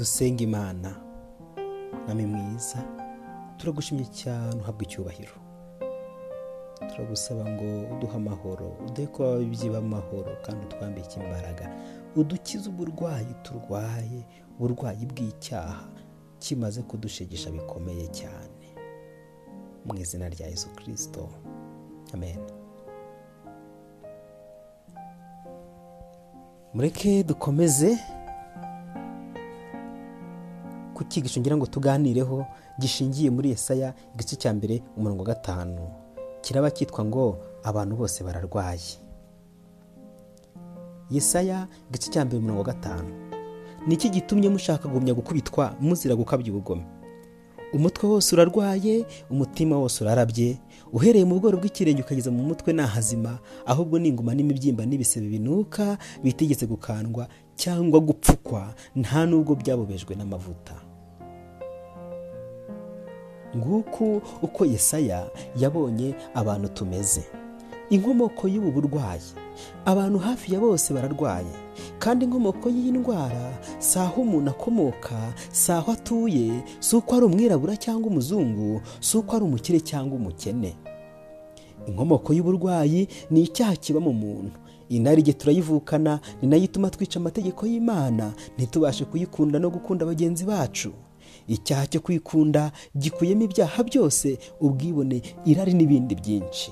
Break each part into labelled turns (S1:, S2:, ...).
S1: dusenga imana. Mwami mwiza turagushimye cyane uhabwa icyubahiro. Turagusaba ngo uduhe amahoro uduhe ko ababyeyi b'amahoro kandi utwambike imbaraga. Udukize uburwayi turwaye uburwayi bw'icyaha kimaze kudushegesha bikomeye cyane. Mu izina rya yesu kirisito amen. Mureke dukomeze ku cyigisho ngira ngo tuganireho gishingiye muri Yesaya igice cya mbere umurongo wa gatanu. Kiraba cyitwa ngo abantu bose bararwaye. Yesaya igice cya mbere umurongo wa gatanu. Ni iki gitumye mushaka kugumya gukubitwa muzira gukabya ubugome? Umutwe wose urarwaye umutima wose urarabye uhereye mu bworo bw'ikirenge ukageza mu mutwe ni ahazima ahubwo ni inguma n'imibyimba n'ibisebe binuka bitegetse gukandwa cyangwa gupfukwa nta nubwo byabobejwe n'amavuta. Nguku uko yesaya yabonye abantu tumeze. Inkomoko y'ubu burwayi. Abantu hafi ya bose bararwaye. Kandi inkomoko y'iyi ndwara si aho umuntu akomoka si aho atuye si uko ari umwirabura cyangwa umuzungu si uko ari umukire cyangwa umukene. Inkomoko y'uburwayi ni icyaha kiba mu muntu. Inarijye turayivukana ni na yo ituma twica amategeko y'imana. Ntitubashe kuyikunda no gukunda bagenzi bacu. Icyaha cyo kwikunda gikuyemo ibyaha byose ubwibone irari n'ibindi byinshi.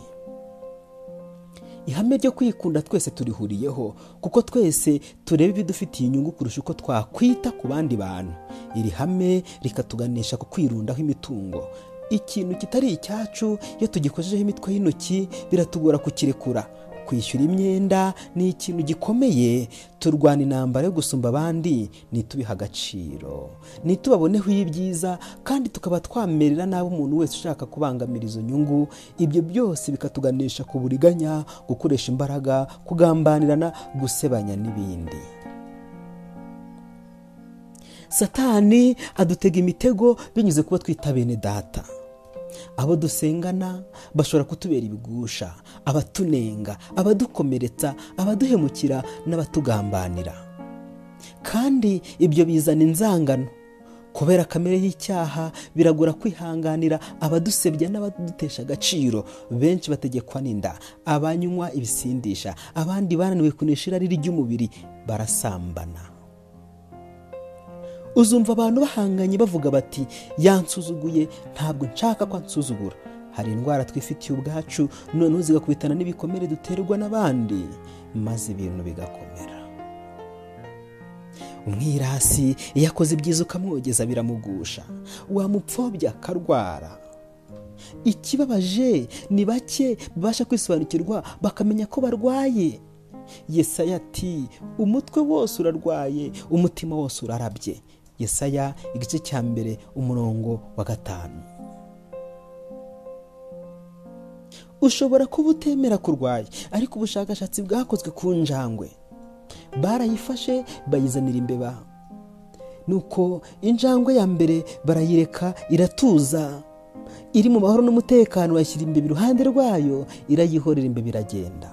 S1: Ihame ryo kwikunda twese turihuriyeho kuko twese tureba ibidufitiye inyungu kurusha uko twakwita ku bandi bantu. Iri hame rikatuganisha ku kwirundaho imitungo. Ikintu kitari icyacu iyo tugikojejeho imitwe y'intoki biratugora kukirekura. Kwishyura imyenda ni ikintu gikomeye turwana intambara yo gusumba abandi ntitubihe agaciro. Ntitubaboneho ibyiza kandi tukaba twamerera nabi umuntu wese ushaka kubangamira izo nyungu. Ibyo byose bikatuganisha ku buriganya gukoresha imbaraga kugambanirana gusebanya n'ibindi. Satani adutega imitego binyuze kuba twita bene data. Abo dusengana bashobora kutubera ibigusha abatunenga abadukomeretsa abaduhemukira n'abatugambanira. Kandi ibyo bizana inzangano kubera kamere y'icyaha biragora kwihanganira abadusebya n'abadutesha agaciro. Benshi bategekwa n'inda abanywa ibisindisha abandi bananiwe kunesha irari ry'umubiri barasambana. Uzumva abantu bahanganye bavuga bati yansuzuguye ntabwo nshaka ko ansuzugura. Hari indwara twifitiye ubwacu noneho zigakubitana n'ibikomere duterwa n'abandi maze ibintu bigakomera. Umwirasi iyo akoze ibyiza ukamwogeza biramugusha. Wamupfobya akarwara. Ikibabaje ni bake babasha kwisobanukirwa bakamenya ko barwaye. Yesaya ati umutwe wose urarwaye umutima wose urarabye. Yesaya igice cya mbere umurongo wa gatanu. Ushobora kuba utemera kurwaye ariko ubushakashatsi bwakozwe ku njangwe. Barayifashe bayizanira imbeba. Nuko injangwe ya mbere barayireka iratuza. Iri mu mahoro n'umutekano bashyira imbeba iruhande rwayo irayihorera imbeba iragenda.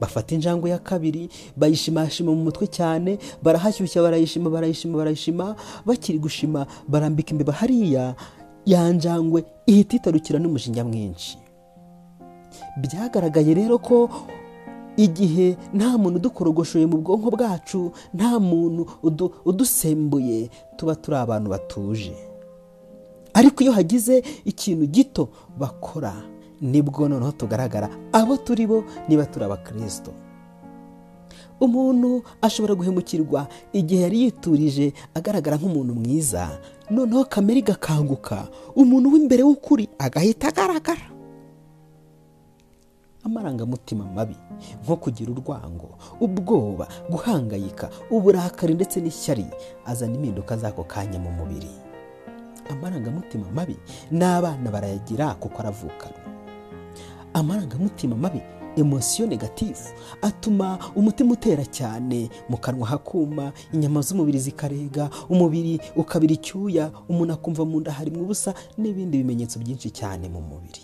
S1: Bafata injangwe ya kabiri bayishimashima mu mutwe cyane barahashyushya barayishima barayishima barayishima bakiri gushima barambika imbeba hariya ya njangwe ihita itarukira n'umujinya mwinshi. Byagaragaye rero ko igihe nta muntu udukorogoshoye mu bwonko bwacu nta muntu udusembuye tuba turi abantu batuje. Ariko iyo hagize ikintu gito bakora ni bwo noneho tugaragara abo turi bo niba turi abakirisito umuntu ashobora guhemukirwa igihe yari yiturije agaragara nk'umuntu mwiza noneho kamere igakanguka umuntu w'imbere w'ukuri agahita agaragara. Amarangamutima mabi nko kugira urwango ubwoba guhangayika uburakari ndetse n'ishyari azana impinduka z'ako kanya mu mubiri. Amarangamutima mabi n'abana barayagira kuko aravukana. Amarangamutima mabi emosiyo negatifu atuma umutima utera cyane mu kanwa hakuma inyama z'umubiri zikarega umubiri ukabira icyuya umuntu akumva mu nda harimo ubusa n'ibindi bimenyetso byinshi cyane mu mubiri.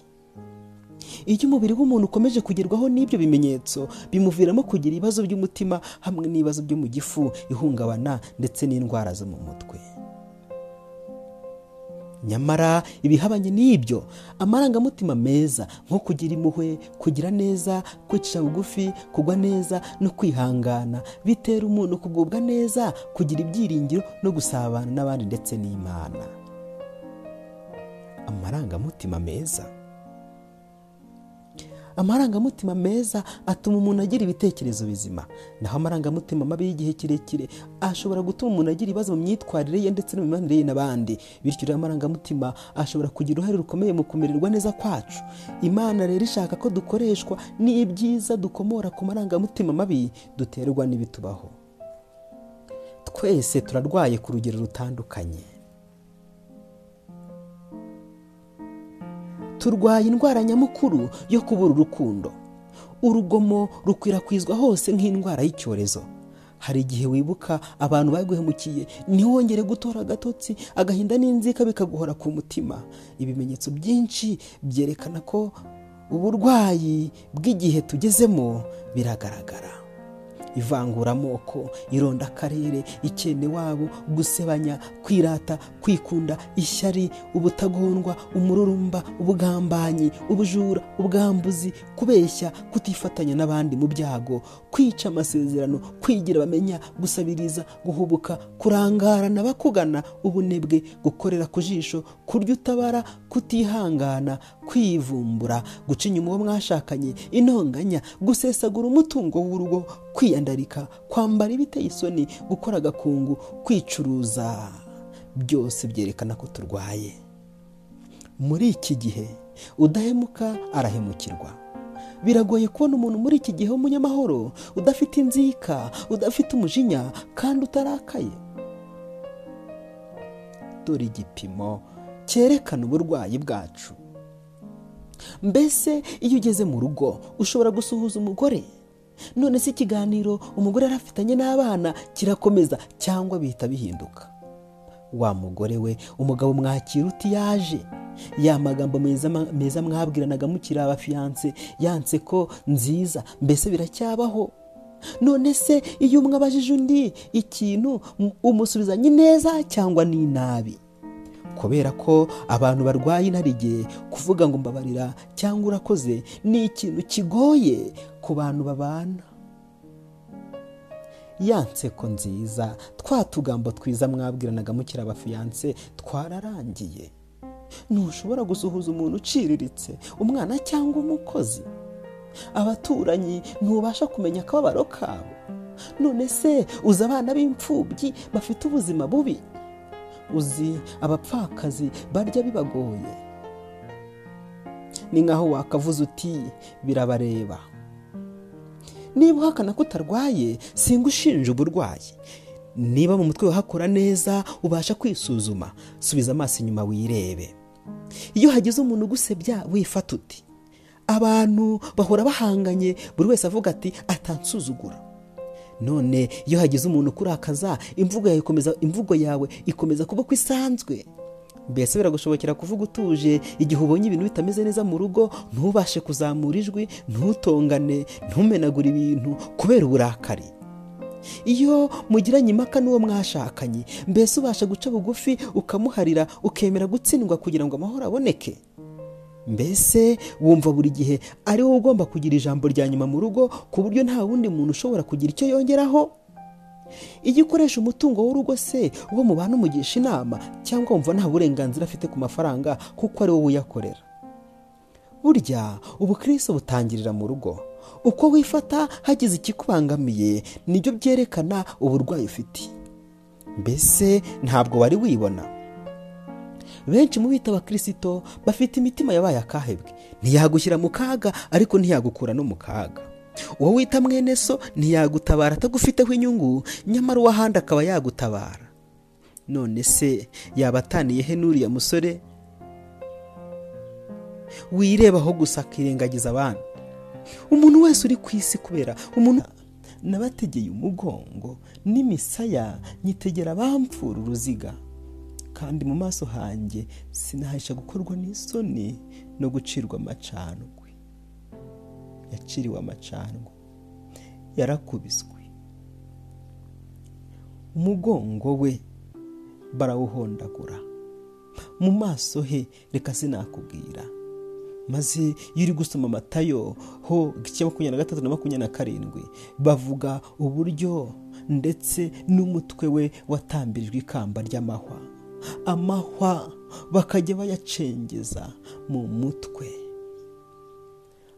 S1: Iyo umubiri w'umuntu ukomeje kugerwaho n'ibyo bimenyetso bimuviramo kugira ibibazo by'umutima hamwe n'ibibazo byo mu gifu ihungabana ndetse n'indwara zo mu mutwe. Nyamara ibihabanye n'ibyo amarangamutima meza nko kugira impuhwe kugira neza kwicisha bugufi kugwa neza no kwihangana. Bitera umuntu kugubwa neza kugira ibyiringiro no gusabana n'abandi ndetse n'imana. Amarangamutima meza. Amarangamutima meza atuma umuntu agira ibitekerezo bizima. Naho amarangamutima mabi y'igihe kirekire ashobora gutuma umuntu agira ibibazo mu myitwarire ye ndetse no mu mibanire ye n'abandi. Bityo rero amarangamutima ashobora kugira uruhare rukomeye mu kumererwa neza kwacu. Imana rero ishaka ko dukoreshwa n'ibyiza dukomora ku marangamutima mabi duterwa n'ibitubaho. Twese turarwaye ku rugero rutandukanye. Turwaye indwara nyamukuru yo kubura urukundo. Urugomo rukwirakwizwa hose nk'indwara y'icyorezo. Hari igihe wibuka abantu baguhemukiye ntiwongere gutora agatotsi agahinda n'inzika bikaguhora ku mutima. Ibimenyetso byinshi byerekana ko uburwayi bw'igihe tugezemo biragaragara. Ivanguramoko ironda akarere ikene wabo gusebanya kwirata kwikunda ishyari ubutagondwa umururumba ubugambanyi ubujura ubwambuzi kubeshya kutifatanya n'abandi mu byago kwica amasezerano kwigira bamenya gusabiriza guhubuka kurangarana bakugana ubunebwe gukorera ku jisho kurya utabara kutihangana kwivumbura guca inyuma uwo mwashakanye intonganya gusesagura umutungo w'urugo kwiyandarika kwambara ibiteye isoni gukora agakungu kwicuruza. Byose byerekana ko turwaye. Muri iki gihe udahemuka arahemukirwa. Biragoye kubona umuntu muri iki gihe w'umunyamahoro udafite inzika udafite umujinya kandi utarakaye. Dore igipimo cyerekana uburwayi bwacu. Mbese iyo ugeze mu rugo ushobora gusuhuza umugore? None se ikiganiro umugore yari afitanye n'abana kirakomeza cyangwa bihita bihinduka. Wa mugore we umugabo mwakira uti yaje? Ya magambo meza mwabwiranaga mukiri abafiyanse yanse ko nziza mbese biracyabaho? None se iyo umwe abajije undi ikintu umusubizanye neza cyangwa ni nabi? Kubera ko abantu barwaye inarijye kuvuga ngo mbabarira cyangwa urakoze ni ikintu kigoye ku bantu babana. Ya nseko nziza twa tugambo twiza mwabwiranaga mukiri abafiyanse twararangiye. Ntushobora gusuhuza umuntu uciriritse umwana cyangwa umukozi. Abaturanyi ntubasha kumenya akababaro kabo. None se uzi abana b'imfubyi bafite ubuzima bubi? Uzi abapfakazi barya bibagoye. Ni nkaho wakavuze uti birabareba. Niba uhakana ko utarwaye singa ushinja uburwayi. Niba mu mutwe wahakora neza ubasha kwisuzuma. Subiza amaso inyuma wirebe. Iyo hagize umuntu ugusebya wifata uti abantu bahora bahanganye. Buri wese avuga ati atansuzugura. None iyo hagize umuntu ukurakaza imvugo yawe ikomeza imvugo yawe ikomeza kuba uko isanzwe. Mbese biragushobokera kuvuga utuje igihe ubonye ibintu bitameze neza mu rugo ntubashe kuzamura ijwi ntutongane ntumenagure ibintu kubera uburakari. Iyo mugiranye impaka n'uwo mwashakanye mbese ubasha guca bugufi ukamuharira ukemera gutsindwa kugira ngo amahoro aboneke. Mbese wumva buri gihe ari wowe ugomba kugira ijambo rya nyuma mu rugo ku buryo nta wundi muntu ushobora kugira icyo yongeraho? Iyo ukoresha umutungo w'urugo se uwo mubana umugisha inama cyangwa wumva nta burenganzira afite ku mafaranga kuko ari wowe uyakorera. Burya ubukristo butangirira mu rugo. Uko wifata hagize ikikubangamiye ni byo byerekana uburwayi ufite. Mbese ntabwo wari wibona. Benshi mu bita abakirisito bafite imitima yabaye akahebwe. Ntiyagushyira mu kaga ariko ntiyagukura no mu kaga. Uwo wita mwene so ntiyagutabara atagufiteho inyungu nyamara uw'ahandi akaba yagutabara. None se yaba ataniye he n'uriya musore? Wirebaho gusa akirengagiza abandi. Umuntu wese uri ku isi kubera umuntu nabategeye umugongo n'imisaya nyitegera abamfura uruziga. Kandi mu maso hanjye sinahisha gukorwa n'isoni no gucirwa amacandwe. Yaciriwe amacandwe. Yarakubiswe. Umugongo we barawuhondagura. Mu maso he reka sinakubwira. Maze iyo uri gusoma amatayo ho igice makumyabiri na gatatu na makumyabiri na karindwi bavuga uburyo ndetse n'umutwe we watambirijwe ikamba ry'amahwa. Amahwa bakajya bayacengeza mu mutwe.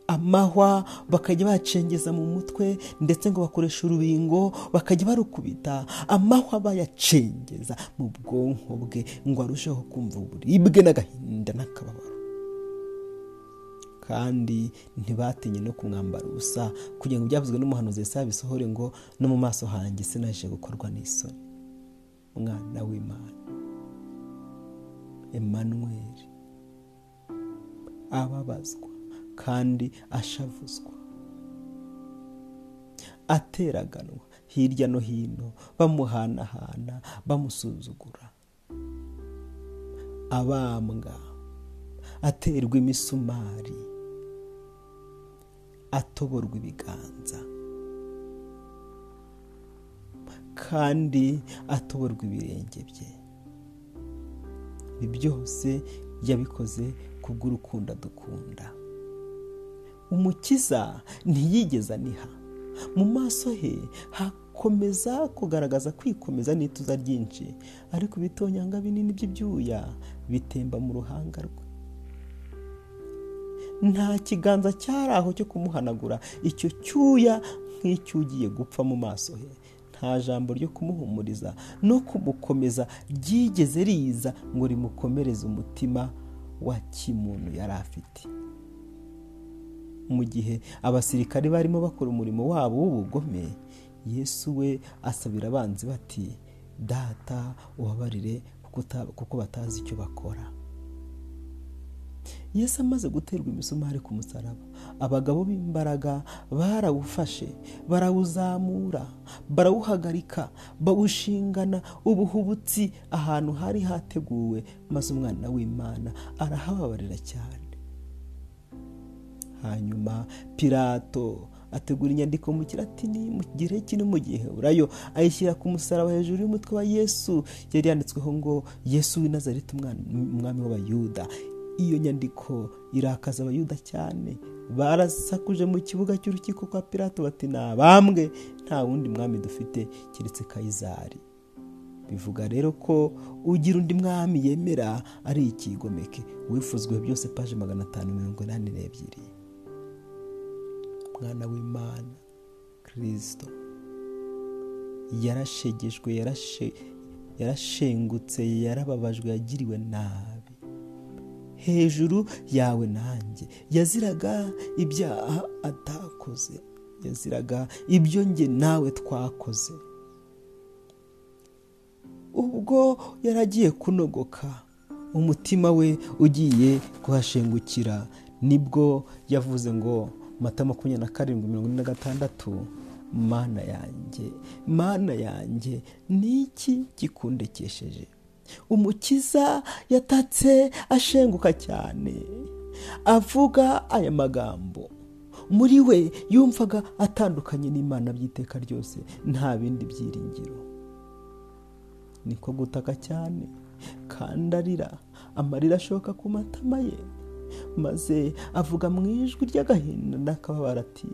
S1: Amahwa bakajya bayacengeza mu mutwe ndetse ngo bakoresha urubingo bakajya barukubita. Amahwa bayacengeza mu bwonko bwe ngo arusheho kumva uburibwe n'agahinda n'akababaro. Kandi ntibatinye no kumwambara ubusa kugira ngo ibyavuzwe n'umuhanuzi Yesaya bisohore ngo no mu maso hanjye sinaje gukorwa n'isoni. Umwana w'imana. Emmanuel. Ababazwa kandi ashavuzwa. Ateraganwa hirya no hino bamuhanahana bamusuzugura. Abambwa aterwa imisumari. Atoborwa ibiganza. Kandi atoborwa ibirenge bye. Ibi byose yabikoze kubw'urukundo adukunda. Umukiza ntiyigeze aniha. Mu maso he hakomeza kugaragaza kwikomeza n'ituza ryinshi ariko ibitonyanga binini by'ibyuya bitemba mu ruhanga rwe. Nta kiganza cyari aho cyo kumuhanagura. Icyo cyuya nk'icyugiye gupfa mu maso he. Nta jambo ryo kumuhumuriza no kumukomeza ryigeze riza ngo rimukomereze umutima wa kimuntu yari afite. Mu gihe abasirikare barimo bakora umurimo wabo w'ubugome yesu we asabira abanzi bati data ubabarire kuko batazi icyo bakora. Yesu amaze guterwa imisumari ku musaraba. Abagabo b'imbaraga barawufashe barawuzamura barawuhagarika bawushingana ubuhubutsi ahantu hari hateguwe maze umwana w'imana arahababarira cyane. Hanyuma pirato ategura inyandiko mu kiratini mu gireki no mu giheburayo ayishyira ku musaraba hejuru y'umutwe wa yesu. Yari yanditsweho ngo yesu w'i nazareti umwami w'abayuda. Iyo nyandiko irakaza abayuda cyane. Barasakuje mu kibuga cy'urukiko kwa pirato bati nabambwe nta wundi mwami dufite keretse kayizari. Bivuga rero ko ugira undi mwami yemera ari ikigomeke. Wifuzwe byose paje magana atanu mirongo inani n'ebyiri. Mwana w'imana kirisito yarashegejwe yarashengutse yarababajwe yagiriwe nabi. Hejuru yawe nanjye. Yaziraga ibyaha atakoze. Yaziraga ibyo nge nawe twakoze. Ubwo yaragiye kunogoka umutima we ugiye kuhashengukira ni bwo yavuze ngo mata makumyabiri na karindwi mirongo ine na gatandatu mana yanjye mana yanjye ni iki gikundekesheje? Umukiza yatatse ashenguka cyane. Avuga aya magambo. Muri we yumvaga atandukanye n'imana by'iteka ryose nta bindi byiringiro. Niko gutaka cyane kandi arira amarira ashoka ku matama ye. Maze avuga mu ijwi ry'agahinda n'akababara ati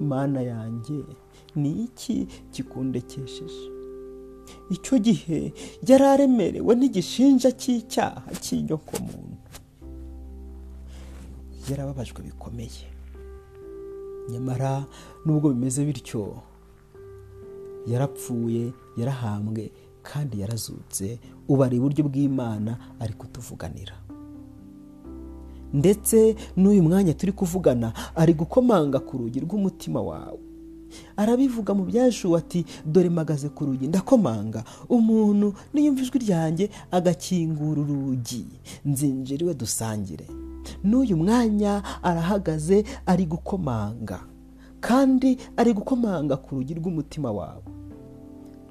S1: mana yanjye ni iki gikundekesheje icyo gihe yari aremerewe n'igishinja cy'icyaha cy'inyokomuntu yarababajwe bikomeye. Nyamara nubwo bimeze bityo yarapfuye yarahambwe kandi yarazutse ubu ari iburyo bw'imana ari kutuvuganira. Ndetse n'uyu mwanya turi kuvugana ari gukomanga ku rugi rw'umutima wawe. Arabivuga mu byashuwe ati dore mpagaze ku rugi ndakomanga. Umuntu niyumva ijwi ryanjye agakingura urugi. Nzinjira iwe dusangire. N'uyu mwanya arahagaze ari gukomanga. Kandi ari gukomanga ku rugi rw'umutima wawe.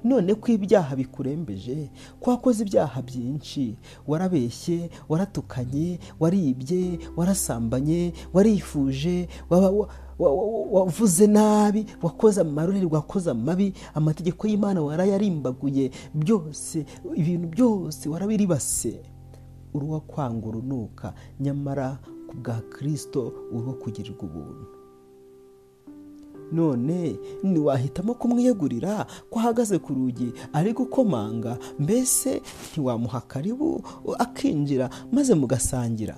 S1: None ko ibyaha bikurembeje ko wakoze ibyaha byinshi. Warabeshye waratukanye waribye warasambanye warifuje wavuze nabi wakoze amarorerwa wakoze amabi amategeko y'imana warayarimbaguye byose ibintu byose warabiribase. Uruwa kwanga urunuka nyamara ku bwa kirisito uruwo kugirirwa ubuntu. None ntiwahitamo kumwiyegurira ko ahagaze ku rugi ari gukomanga mbese ntiwamuha karibu akinjira maze mugasangira.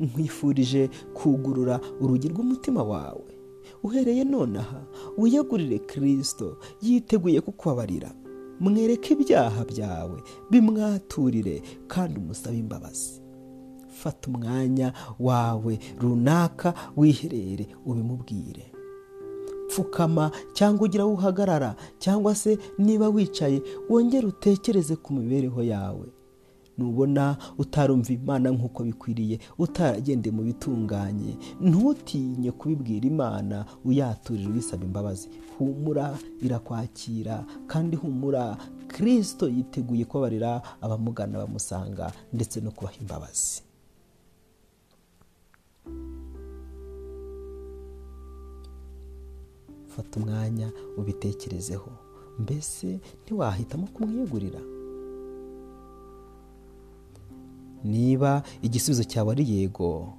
S1: Nkwifurije kugurura urugi rw'umutima wawe. Uhereye nonaha wiyegurire kirisito yiteguye kukubabarira. Mwereke ibyaha byawe bimwaturire kandi umusabe imbabazi. Fata umwanya wawe runaka wiherere ubimubwire. Pfukama cyangwa ugira aho uhagarara cyangwa se niba wicaye wongere utekereze ku mibereho yawe. Nubona utarumva imana nk'uko bikwiriye utaragendeye mu bitunganye. Ntutinye kubibwira imana uyaturira uyisaba imbabazi. Humura irakwakira kandi humura kirisito yiteguye kubabarira abamugana bamusanga ndetse no kubaha imbabazi. Fata umwanya ubitekerezeho. Mbese ntiwahitamo kumwiyegurira? Niba igisubizo cyawe ari yego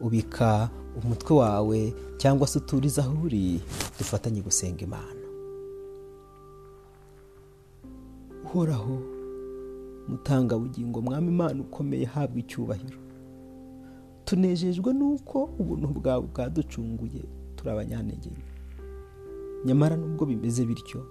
S1: ubika umutwe wawe cyangwa se uturize aho uri dufatanye gusenga imana. Uhoraho mutangabugingo mwami imana ukomeye habwa icyubahiro. Tunejejwe n'uko ubuntu bwawe bwaducunguye turi abanyantege nyamara nubwo bimeze bityo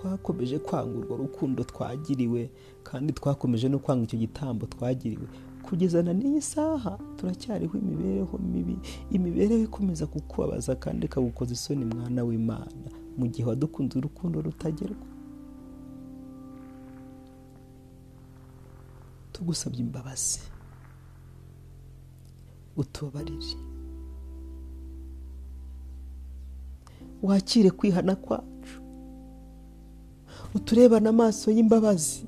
S1: twakomeje kwanga urwo rukundo twagiriwe kandi twakomeje no kwanga icyo gitambo twagiriwe. Kugeza na n'iyi saha turacyariho imibereho mibi imibereho ikomeza kukubabaza kandi ikagukoza isoni mwana w'imana. Mu gihe wadukunze urukundo rutagerwa. Tugusabye imbabazi. Utubabarire. Wakire kwihana kwacu uturebane amaso y'imbabazi.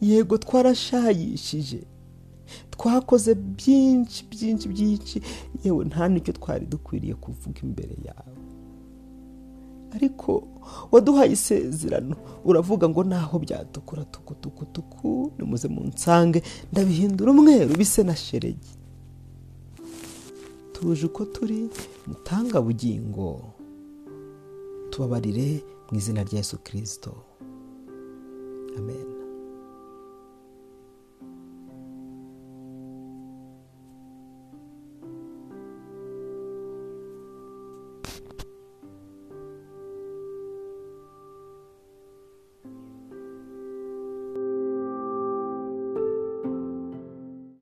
S1: Yego twarashayishije. Twakoze byinshi byinshi byinshi. Yewe nta n'icyo twari dukwiriye kuvuga imbere yawe. Ariko waduhaye isezerano. Uravuga ngo naho byatukura tukutukutuku nimuze mu nsange ndabihindura umweru bise na sheregi. Tuje uko turi mutangabugingo tubabarire mu izina rya Yesu kirisito amen.